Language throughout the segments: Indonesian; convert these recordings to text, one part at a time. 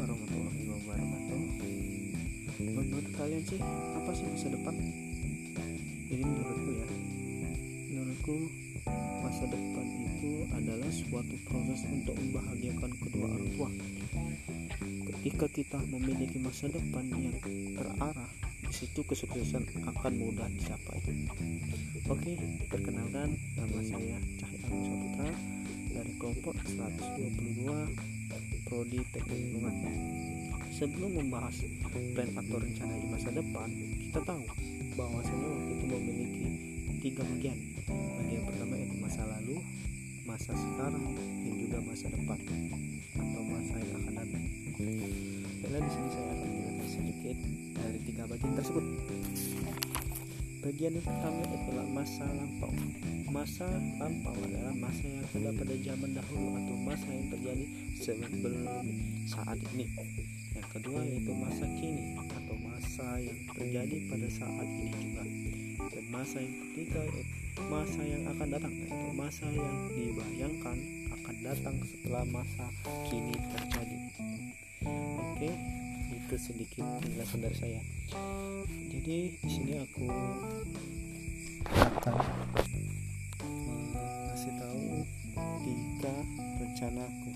warahmatullahi wabarakatuh Menurut kalian sih apa sih masa depan? Ini menurutku ya Menurutku masa depan itu adalah suatu proses untuk membahagiakan kedua orang tua Ketika kita memiliki masa depan yang terarah situ kesuksesan akan mudah dicapai. Oke, perkenalkan nama saya Cahaya Agus dari kelompok 122 Prodi Teknik Lingkungan. Sebelum membahas plan atau rencana di masa depan kita tahu bahwasanya waktu itu memiliki tiga bagian. Bagian pertama yaitu masa lalu masa sekarang dan juga masa depan atau masa yang akan datang. Dan di sini saya akan menjelaskan sedikit dari tiga bagian tersebut bagian yang pertama adalah masa lampau. Masa lampau adalah masa yang ada pada zaman dahulu atau masa yang terjadi sebelum saat ini. Yang kedua yaitu masa kini atau masa yang terjadi pada saat ini juga. Dan masa yang ketiga yaitu masa yang akan datang yaitu masa yang dibayangkan akan datang setelah masa kini terjadi. Oke itu sedikit penjelasan dari saya. Jadi di sini aku akan mengasih tahu tiga rencanaku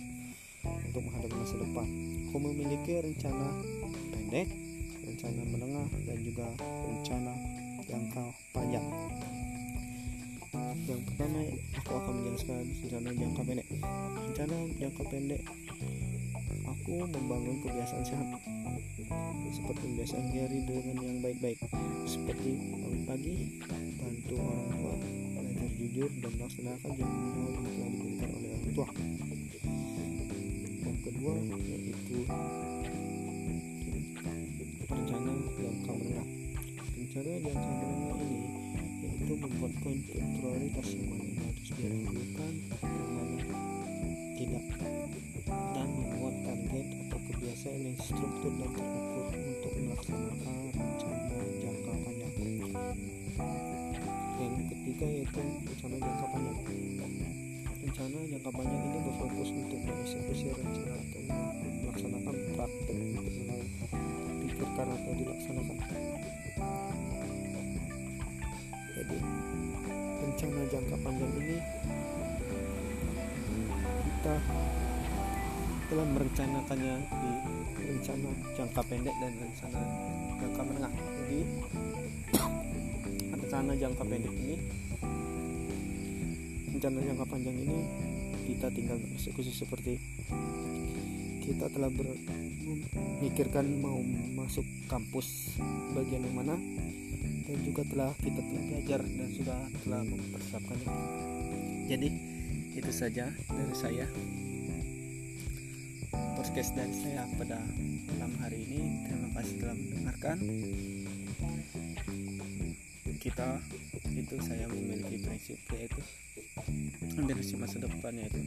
untuk menghadapi masa depan. Aku memiliki rencana pendek rencana menengah dan juga rencana jangka panjang. Yang pertama aku akan menjelaskan rencana jangka pendek. Rencana jangka pendek aku membangun kebiasaan sehat. Seperti kebiasaan Gary dengan yang baik-baik. Seperti bangun pagi bantu orang tua belajar jujur dan melaksanakan jangan yang telah diberikan oleh orang tua. Yang kedua yaitu rencana jangka menengah. Rencana jangka menengah ini yaitu membuat poin prioritas yang mana yang harus didahulukan yang mana tidak kebiasaan yang struktur dan terukur untuk melaksanakan rencana jangka panjang. Yang ketiga yaitu rencana jangka panjang. Rencana jangka panjang ini berfokus untuk mengeksekusi rencana atau melaksanakan praktek untuk dipikirkan atau dilaksanakan. Jadi rencana jangka panjang ini kita telah merencanakannya di rencana jangka pendek dan rencana jangka menengah. Jadi rencana jangka pendek ini rencana jangka panjang ini kita tinggal eksekusi seperti kita telah memikirkan mau masuk kampus bagian yang mana dan juga telah kita telah belajar dan sudah telah mempersiapkannya. Jadi itu saja dari saya podcast dari saya pada malam hari ini. Terima kasih telah mendengarkan. Kita itu saya memiliki prinsip yaitu dari masa depan yaitu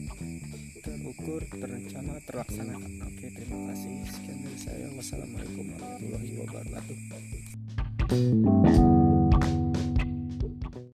terukur terencana terlaksanakan. Oke terima kasih. Sekian dari saya. Wassalamualaikum warahmatullahi wabarakatuh